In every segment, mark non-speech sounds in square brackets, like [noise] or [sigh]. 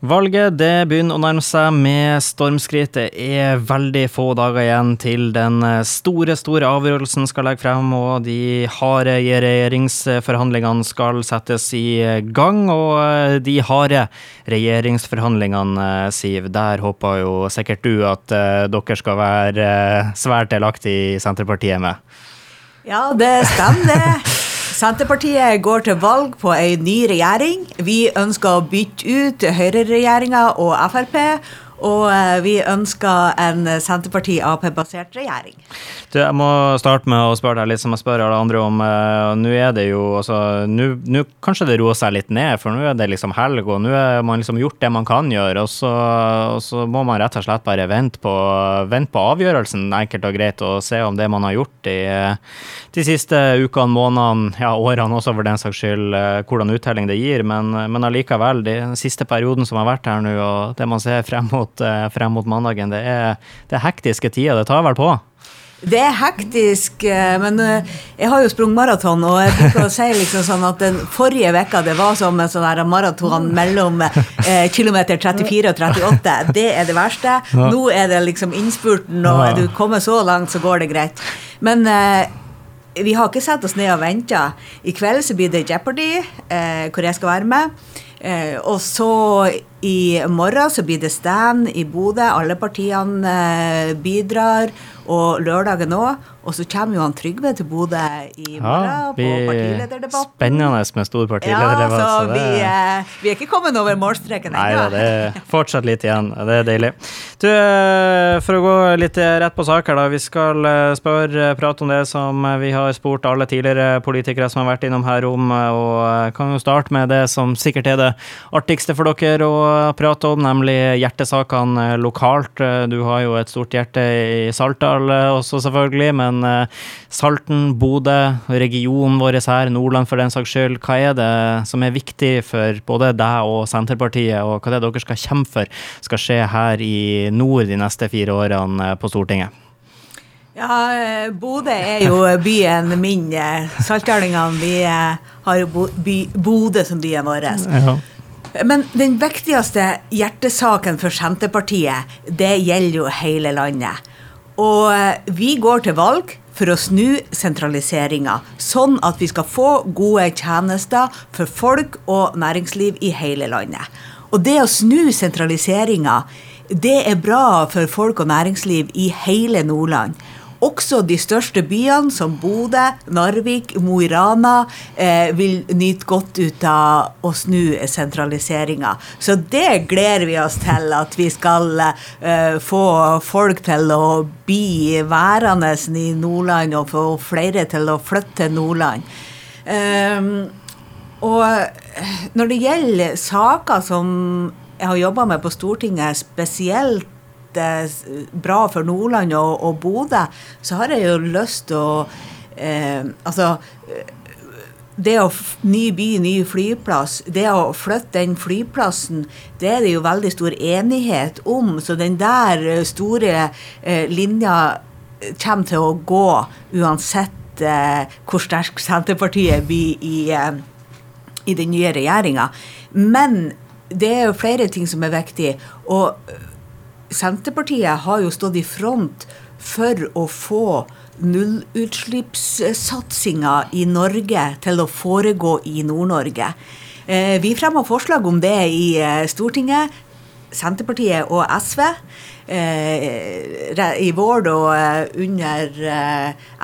Valget det begynner å nærme seg med stormskritt. Det er veldig få dager igjen til den store, store avgjørelsen skal legge frem, og de harde regjeringsforhandlingene skal settes i gang. Og de harde regjeringsforhandlingene, Siv, der håper jo sikkert du at eh, dere skal være eh, svært delaktig i Senterpartiet med. Ja, det stemmer, det. Senterpartiet går til valg på ei ny regjering. Vi ønsker å bytte ut høyreregjeringa og Frp. Og eh, vi ønsker en Senterparti-Ap-basert regjering. Du, jeg må starte med å spørre deg litt som jeg spør alle andre om. Uh, nå er det jo altså, Nå kanskje det roer seg litt ned, for nå er det liksom helg, og nå har man liksom gjort det man kan gjøre. Og så, og så må man rett og slett bare vente på, vente på, avgjørelsen, enkelt og greit, og se om det man har gjort i de siste ukene, månedene, ja, årene også for den saks skyld, uh, hvordan uttelling det gir. Men, men allikevel, den siste perioden som har vært her nå, og det man ser frem mot, uh, frem mot mandagen, det er, det er hektiske tider. Det tar vel på? Det er hektisk, eh, men eh, jeg har jo sprunget maraton, og jeg bruker å si liksom sånn at den forrige vekka det var som en sånn maraton mellom eh, kilometer 34 og 38. Det er det verste. Nå er det liksom innspurten, og er du kommet så langt, så går det greit. Men eh, vi har ikke satt oss ned og venta. I kveld så blir det Jeopardy, eh, hvor jeg skal være med. Eh, og så i morgen så blir det stand i Bodø. Alle partiene bidrar og lørdagen òg. Og så kommer jo han Trygve til Bodø i morgen ja, på partilederdebatten. Spennende med stor partilederdebatt. Ja, så vi, eh, vi, er ikke kommet over målstreken ennå. Nei da, det er [laughs] fortsatt litt igjen. Det er deilig. Du, eh, for å gå litt rett på sak her, da. Vi skal eh, spørre, prate om det som vi har spurt alle tidligere politikere som har vært innom her om, og kan jo starte med det som sikkert er det artigste for dere å prate om, nemlig hjertesakene lokalt. Du har jo et stort hjerte i Saltdal også, selvfølgelig. men men uh, Salten, Bodø, regionen vår her, Nordland for den saks skyld. Hva er det som er viktig for både deg og Senterpartiet, og hva er det dere skal kjempe for skal skje her i nord de neste fire årene på Stortinget? Ja, eh, Bodø er jo byen min. Saltdalingene vi eh, har jo Bodø som byen vår. Ja. Men den viktigste hjertesaken for Senterpartiet, det gjelder jo hele landet. Og eh, vi går til valg for å snu sentraliseringa, sånn at vi skal få gode tjenester for folk og næringsliv i hele landet. Og det å snu sentraliseringa, det er bra for folk og næringsliv i hele Nordland. Også de største byene, som Bodø, Narvik, Mo i Rana, eh, vil nyte godt ut av å snu sentraliseringa. Så det gleder vi oss til, at vi skal eh, få folk til å bli værende i Nordland, og få flere til å flytte til Nordland. Um, og når det gjelder saker som jeg har jobba med på Stortinget, spesielt bra for Nordland og, og Bodø, så har jeg jo lyst til å eh, Altså det å ny by, ny flyplass, det å flytte den flyplassen, det er det jo veldig stor enighet om. Så den der store eh, linja kommer til å gå uansett eh, hvor sterk Senterpartiet blir i, eh, i den nye regjeringa. Men det er jo flere ting som er viktig. Og Senterpartiet har jo stått i front for å få nullutslippssatsinga i Norge til å foregå i Nord-Norge. Eh, vi fremma forslag om det i eh, Stortinget. Senterpartiet og SV. Eh, I vår da under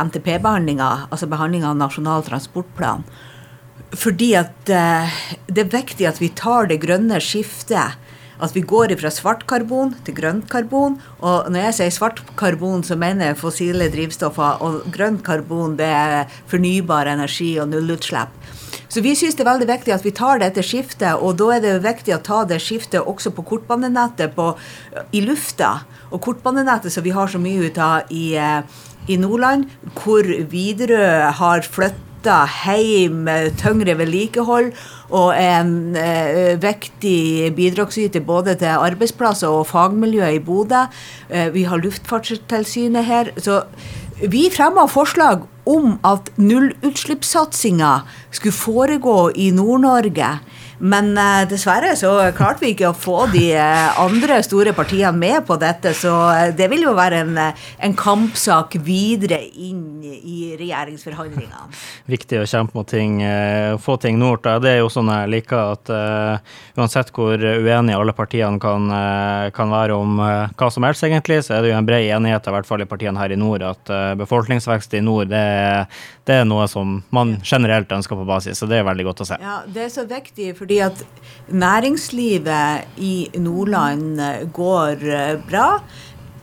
NTP-behandlinga, altså behandlinga av Nasjonal transportplan. Fordi at det er viktig at vi tar det grønne skiftet at vi går fra svart karbon til grønt karbon. Og når jeg sier svart karbon, så mener jeg fossile drivstoffer. Og grønt karbon, det er fornybar energi og nullutslipp. Så vi syns det er veldig viktig at vi tar dette skiftet, og da er det viktig å ta det skiftet også på kortbanenettet på, i lufta. Og kortbanenettet som vi har så mye ut av i, eh, i Nordland, hvor Widerøe har flytta hjem tyngre vedlikehold og en eh, viktig bidragsyter både til arbeidsplasser og fagmiljø i Bodø. Eh, vi har Luftfartstilsynet her. Så vi fremma forslag om at nullutslippssatsinga skulle foregå i Nord-Norge. Men uh, dessverre så klarte vi ikke å få de uh, andre store partiene med på dette, så uh, det vil jo være en, en, kampsak videre inn i regjeringsforhandlingene. [laughs] Viktig å kjempe mot ting, få ting nord. Da. Det er jo sånn jeg liker at uansett hvor uenige alle partiene kan, kan være om hva som helst, egentlig, så er det jo en bred enighet, i hvert fall i partiene her i nord, at befolkningsvekst i nord det, det er noe som man generelt ønsker på basis, så det er veldig godt å se. Ja, Det er så viktig, fordi at næringslivet i Nordland går eh, bra.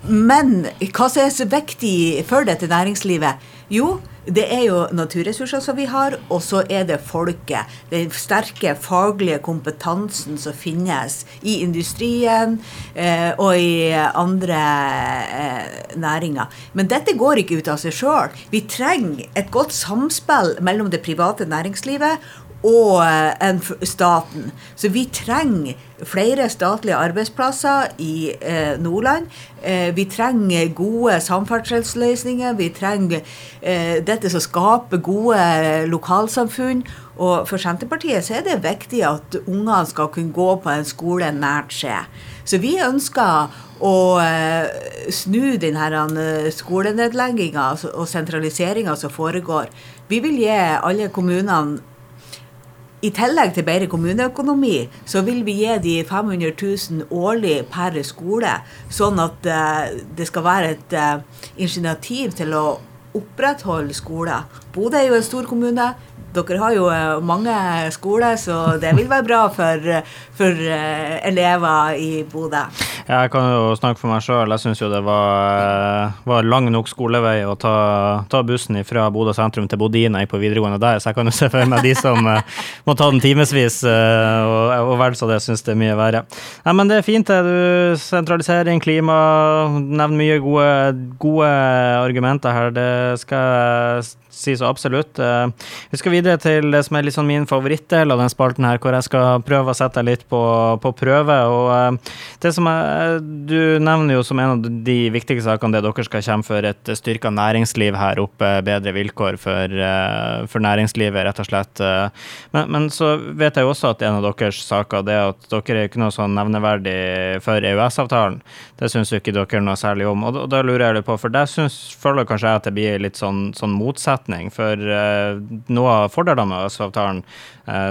Men hva som er så viktig for dette næringslivet? Jo, det er jo naturressurser som vi har, og så er det folket. Den sterke faglige kompetansen som finnes i industrien eh, og i andre eh, næringer. Men dette går ikke ut av seg sjøl. Vi trenger et godt samspill mellom det private næringslivet og eh, staten. Så vi trenger flere statlige arbeidsplasser i eh, Nordland. Eh, vi trenger gode samferdselsløsninger. Vi trenger eh, dette som skaper gode lokalsamfunn. Og for Senterpartiet så er det viktig at ungene skal kunne gå på en skole nært seg. Så vi ønsker å eh, snu denne skolenedlegginga og sentraliseringa som foregår. Vi vil gi alle kommunene i tillegg til bedre kommuneøkonomi, så vil vi gi de 500 000 årlig per skole, sånn at uh, det skal være et uh, initiativ til å opprettholde skoler. Bodø er jo en stor kommune. Dere har jo uh, mange skoler, så det vil være bra for, for elever i Bodø. Jeg kan jo snakke for meg sjøl. Jeg syns jo det var, var, lang nok skolevei å ta, ta bussen fra Bodø sentrum til Bodina på videregående der, så jeg kan jo se for meg de som eh, må ta den timevis, eh, og, og vel så det syns det er mye verre. Ja, men det er fint. Du sentralisering, klima, nevner mye gode, gode argumenter her. Det skal jeg si så absolutt. Eh, vi skal videre til det som er litt sånn min favorittdel av den spalten her, hvor jeg skal prøve å sette deg litt på, på prøve. Og eh, det som er, Du nevner jo som en av de viktigste sakene det dere skal kjempe for, et styrka næringsliv her oppe, bedre vilkår for, eh, for næringslivet, rett og slett. Men, men, så vet jeg jo også at en av deres saker det er at dere er ikke noe sånn nevneverdig for EØS-avtalen. Det syns jo ikke dere noe særlig om. Og da, lurer jeg på, for der syns, føler kanskje jeg at det blir litt sånn, sånn motsetning. For noe av fordelene med EØS-avtalen,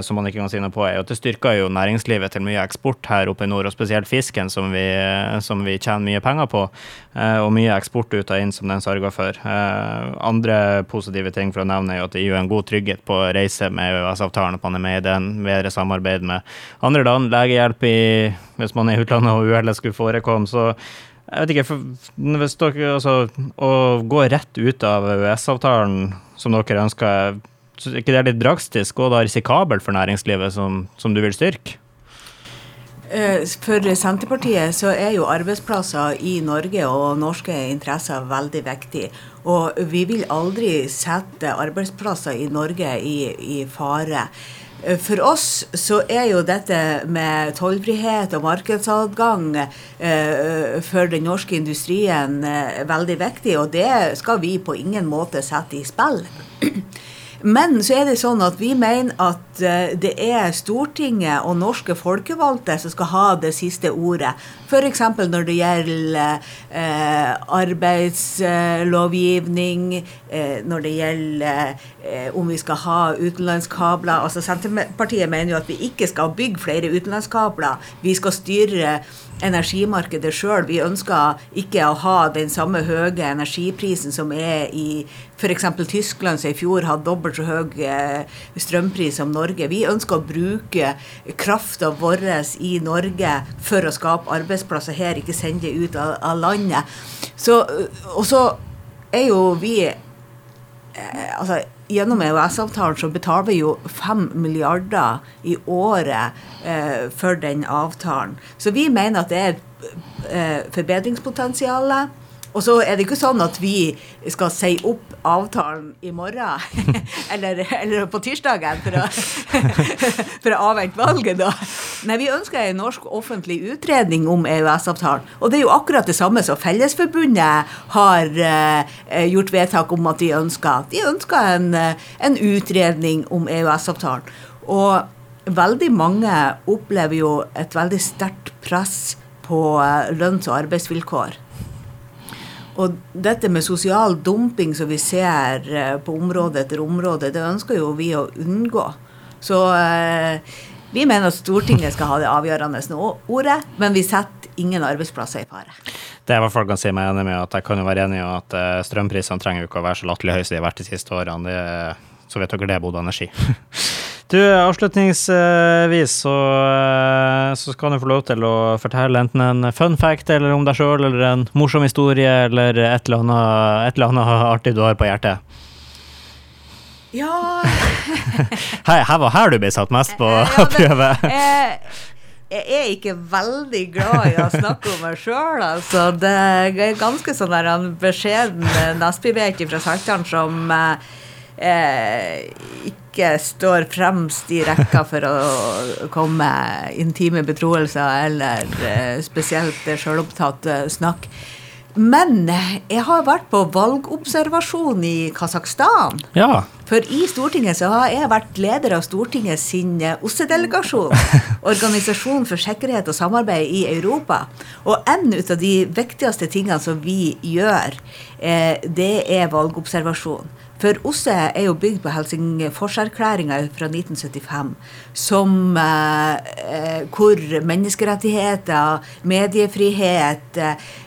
som man ikke kan si noe på, er at det styrker jo næringslivet til mye eksport her oppe i nord, og spesielt fisken, som vi, som vi tjener mye penger på. Uh, og mye eksport ut og inn som den sørger for. andre positive ting for å nevne er at det gir en god trygghet på reise med EØS-avtalen, at man er med i den, bedre samarbeid med andre land, legehjelp i, hvis man er i utlandet og uhellet skulle forekomme. så jeg vet ikke, for dere altså, Å gå rett ut av EØS-avtalen som dere ønsker, er ikke det litt drastisk og da risikabelt for næringslivet som, som du vil styrke? Eh, for Senterpartiet så er jo arbeidsplasser i Norge og norske interesser veldig viktig. Og vi vil aldri sette arbeidsplasser i Norge i, i fare. Eh, for oss så er jo dette med tollfrihet og markedsadgang eh, for den norske industrien eh, veldig viktig, og det skal vi på ingen måte sette i spill. Men så er det sånn at vi mener at eh, det er Stortinget og norske folkevalgte som skal ha det siste ordet. F.eks. når det gjelder eh, arbeidslovgivning, eh, når det gjelder om vi skal ha utenlandskabler. Altså Senterpartiet mener jo at vi ikke skal bygge flere utenlandskabler. Vi skal styre energimarkedet sjøl. Vi ønsker ikke å ha den samme høye energiprisen som er i f.eks. Tyskland, som i fjor hadde dobbelt så høy eh, strømpris som Norge. Vi ønsker å bruke krafta vår i Norge for å skape arbeidsplasser her, ikke sende det ut av, landet. Så, og så er jo vi eh, altså gjennom EØS-avtalen så betaler vi jo 5 milliarder i året eh, for den avtalen. Så vi mener at det er eh, forbedringspotensial. Og så er det ikke sånn at vi skal si opp avtalen i morgen, [laughs] eller, eller, på tirsdagen, for å, [laughs] for å avvente valget, da. Nei, vi ønsker en norsk offentlig utredning om EØS-avtalen. Og det er jo akkurat det samme som Fellesforbundet har uh, gjort vedtak om at de ønsker. De ønsker en, uh, en utredning om EØS-avtalen. Og veldig mange opplever jo et veldig sterkt press på eh, lønns- og arbeidsvilkår. Og dette med sosial dumping som vi ser eh, på område etter område, det ønsker jo vi å unngå. Så eh, vi mener at Stortinget skal ha det avgjørende ordet, men vi setter ingen arbeidsplasser i fare. Det er i hvert fall kan si meg enig med at jeg kan jo være enig i at eh, strømprisene trenger jo ikke å være så latterlig høye som de har vært de siste årene. Det, så vet dere det, Bodø Energi. [laughs] Du, Avslutningsvis så, eh, så skal du få lov til å fortelle enten en fun fact eller om deg sjøl, eller en morsom historie, eller et eller, annet, et eller annet artig du har på hjertet. Ja [laughs] Her, her var her du ble satt mest på ja, prøve. Jeg, er ikke veldig glad i å snakke om meg sjøl, altså. Det er ganske sånn der beskjeden Nesbø-vet fra Saltdalen som eh, ikke står fremst i rekka for å komme med intime betroelser eller eh, spesielt sjølopptatt eh, snakk. Men jeg har vært på valgobservasjon i Kasakhstan. Ja. For i Stortinget så har jeg vært leder av Stortinget sin eh, OSSE-delegasjon. [laughs] Organisasjon for sikkerhet og samarbeid i Europa. Og en av de viktigste tingene som vi gjør, det er valgobservasjon. For OSSE er jo bygd på Helsingforserklæringa fra 1975, som, eh, hvor menneskerettigheter, mediefrihet,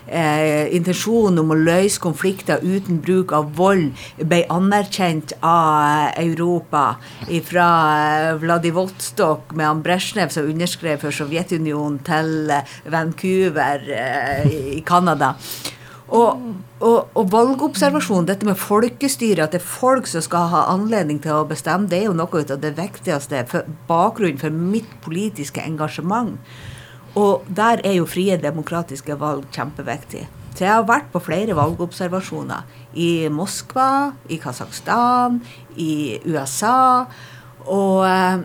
eh, intensjonen om å løse konflikter uten bruk av vold ble anerkjent av Europa. Fra Vladivostok med han Brezjnev som underskrev for Sovjetunionen, til Vancouver eh, i Canada. Og, og, og, valgobservasjon, dette med folkestyre, at det er folk som skal ha anledning til å bestemme, det er jo noe av det viktigste for bakgrunnen for mitt politiske engasjement. Og der er jo frie demokratiske valg kjempeviktig. Så jeg har vært på flere valgobservasjoner. I Moskva, i Kasakhstan, i USA. Og eh,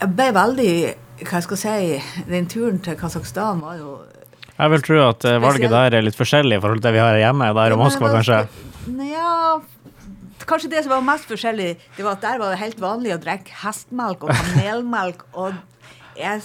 jeg ble veldig Hva skal jeg si Den turen til Kasakhstan var jo jeg vil tro at eh, valget der er litt forskjellig i forhold til det vi har hjemme der og Moskva, kanskje? Nja, kanskje det som var mest forskjellig, det var at der var det helt vanlig å drikke hestmelk og kamelmelk. [laughs] Og jeg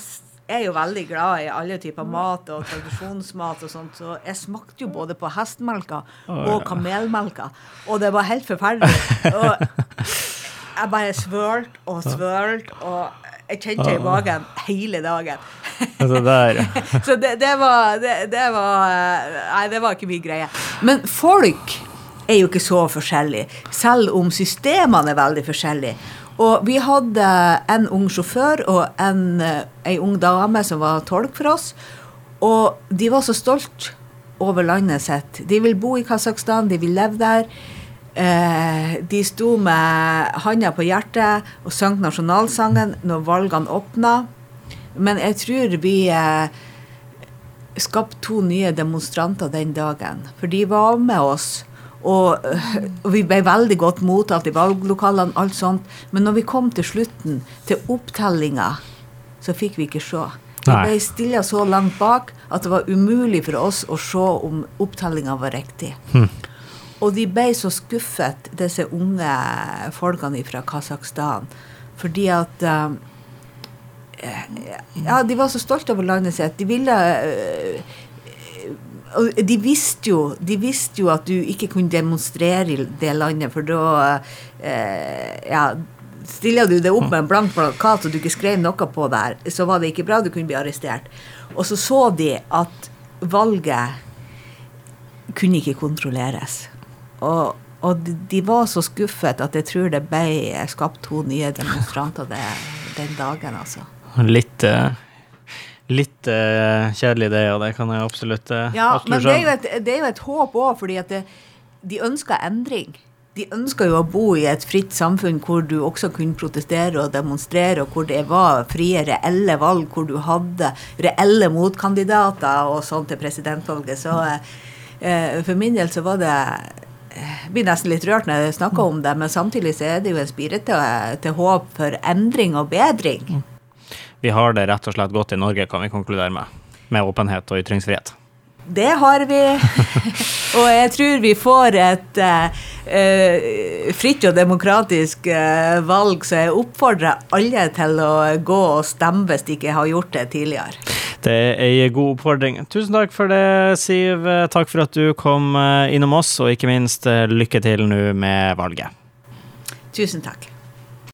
er jo veldig glad i alle typer mat og tradisjonsmat og sånt, så jeg smakte jo både på hestmelka og kamelmelka, og det var helt forferdelig. Og [laughs] jeg bare svølte og svølte, og jeg kjente i magen hele dagen. [laughs] Altså der. [laughs] så det, det, var, det, det, var Nei, det var ikke mye greie. Men folk er jo ikke så forskjellige, selv om systemene er veldig forskjellige. Og vi hadde en ung sjåfør og en, ei ung dame som var tolk for oss. Og de var så stolt over landet sitt. De vil bo i Kasakhstan, de vil leve der. Eh, de sto med handa på hjertet og sang nasjonalsangen når valgene åpna. Men jeg tror vi eh, skapte to nye demonstranter den dagen. For de var med oss. Og, og vi ble veldig godt mottatt i valglokalene, alt sånt. Men når vi kom til slutten, til opptellinga, så fikk vi ikke se. Vi ble stilla så langt bak at det var umulig for oss å se om opptellinga var riktig. Hm. Og de ble så skuffet, disse unge folkene fra Kasakhstan, fordi at uh, ja, de var så stolte over landet sitt. De ville uh, og de visste, jo, de visste jo at du ikke kunne demonstrere i det landet, for da uh, ja, Stiller du det opp med en blank plakat og du ikke skrev noe på der, så var det ikke bra. Du kunne bli arrestert. Og så så de at valget kunne ikke kontrolleres. Og, og de, var så skuffet at jeg tror det ble skapt to nye demonstranter det, den dagen, altså. Litt uh, Litt uh, kjedelig det, og det kan jeg absolutt uh, Ja, men det er, jo et, det er jo et håp òg, fordi at det, de ønsker endring. De ønsker jo å bo i et fritt samfunn hvor du også kunne protestere og demonstrere, og hvor det var frie, reelle valg, hvor du hadde reelle motkandidater og sånn til presidentvalget. Så eh, for min del så var det jeg blir nesten litt rørt når jeg snakker om det, men samtidig så er det jo en spire til, til håp for endring og bedring. Vi har det rett og slett godt i Norge, kan vi konkludere med. Med åpenhet og ytringsfrihet. Det har vi. [laughs] og jeg tror vi får et uh, fritt og demokratisk uh, valg, så jeg oppfordrer alle til å gå og stemme hvis de ikke har gjort det tidligere. Det er ei god oppfordring. Tusen takk for det, Siv. Takk for at du kom innom oss, og ikke minst lykke til nå med valget. Tusen takk.